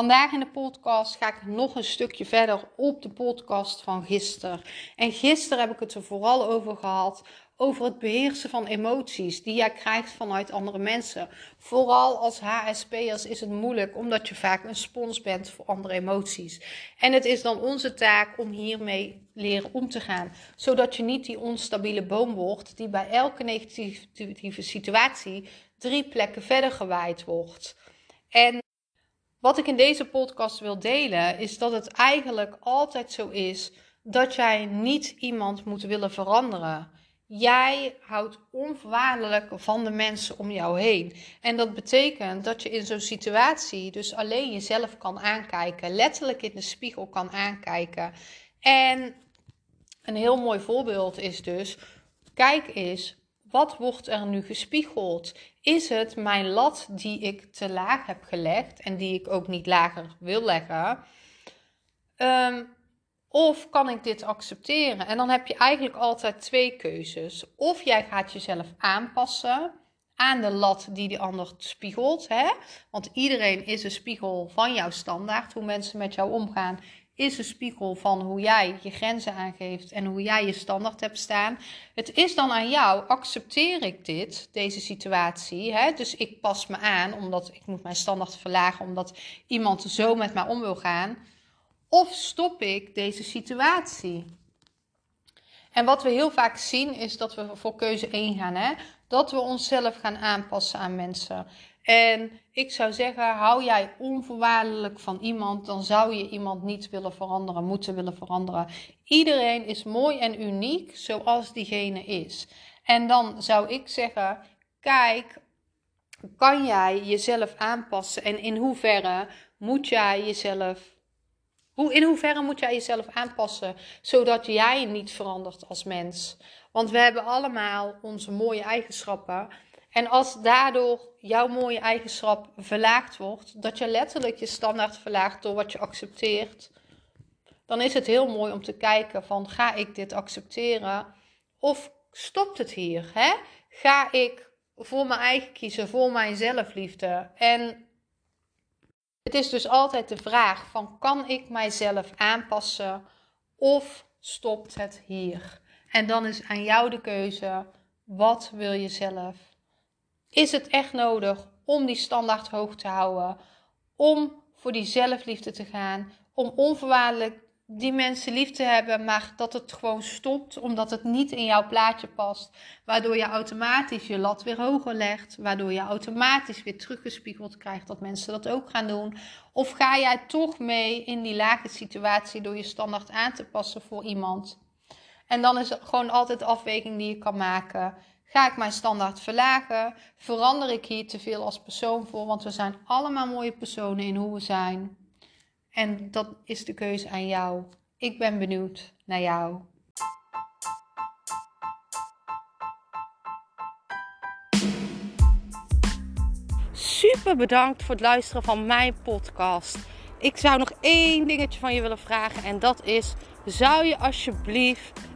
Vandaag in de podcast ga ik nog een stukje verder op de podcast van gisteren. En gisteren heb ik het er vooral over gehad. Over het beheersen van emoties die jij krijgt vanuit andere mensen. Vooral als HSP'ers is het moeilijk omdat je vaak een spons bent voor andere emoties. En het is dan onze taak om hiermee leren om te gaan. Zodat je niet die onstabiele boom wordt die bij elke negatieve situatie drie plekken verder gewaaid wordt. En wat ik in deze podcast wil delen is dat het eigenlijk altijd zo is dat jij niet iemand moet willen veranderen. Jij houdt onvoorwaardelijk van de mensen om jou heen. En dat betekent dat je in zo'n situatie dus alleen jezelf kan aankijken, letterlijk in de spiegel kan aankijken. En een heel mooi voorbeeld is dus: kijk eens wat wordt er nu gespiegeld? Is het mijn lat die ik te laag heb gelegd en die ik ook niet lager wil leggen? Um, of kan ik dit accepteren? En dan heb je eigenlijk altijd twee keuzes. Of jij gaat jezelf aanpassen aan de lat die die ander spiegelt. Hè? Want iedereen is een spiegel van jouw standaard. Hoe mensen met jou omgaan is een spiegel van hoe jij je grenzen aangeeft en hoe jij je standaard hebt staan. Het is dan aan jou, accepteer ik dit, deze situatie? Hè? Dus ik pas me aan omdat ik moet mijn standaard verlagen omdat iemand zo met mij om wil gaan. Of stop ik deze situatie? En wat we heel vaak zien is dat we voor keuze 1 gaan. Hè? Dat we onszelf gaan aanpassen aan mensen. En ik zou zeggen, hou jij onvoorwaardelijk van iemand, dan zou je iemand niet willen veranderen, moeten willen veranderen. Iedereen is mooi en uniek zoals diegene is. En dan zou ik zeggen, kijk, kan jij jezelf aanpassen en in hoeverre moet jij jezelf hoe, in hoeverre moet jij jezelf aanpassen zodat jij niet verandert als mens? Want we hebben allemaal onze mooie eigenschappen. En als daardoor jouw mooie eigenschap verlaagd wordt, dat je letterlijk je standaard verlaagt door wat je accepteert, dan is het heel mooi om te kijken van ga ik dit accepteren of stopt het hier? Hè? Ga ik voor mijn eigen kiezen, voor mijn zelfliefde? En het is dus altijd de vraag van kan ik mijzelf aanpassen of stopt het hier? En dan is aan jou de keuze, wat wil je zelf? Is het echt nodig om die standaard hoog te houden? Om voor die zelfliefde te gaan? Om onvoorwaardelijk die mensen lief te hebben, maar dat het gewoon stopt omdat het niet in jouw plaatje past. Waardoor je automatisch je lat weer hoger legt. Waardoor je automatisch weer teruggespiegeld krijgt dat mensen dat ook gaan doen. Of ga jij toch mee in die lage situatie door je standaard aan te passen voor iemand? En dan is het gewoon altijd afweging die je kan maken. Ga ik mijn standaard verlagen? Verander ik hier te veel als persoon voor? Want we zijn allemaal mooie personen in hoe we zijn. En dat is de keuze aan jou. Ik ben benieuwd naar jou. Super bedankt voor het luisteren van mijn podcast. Ik zou nog één dingetje van je willen vragen en dat is: zou je alsjeblieft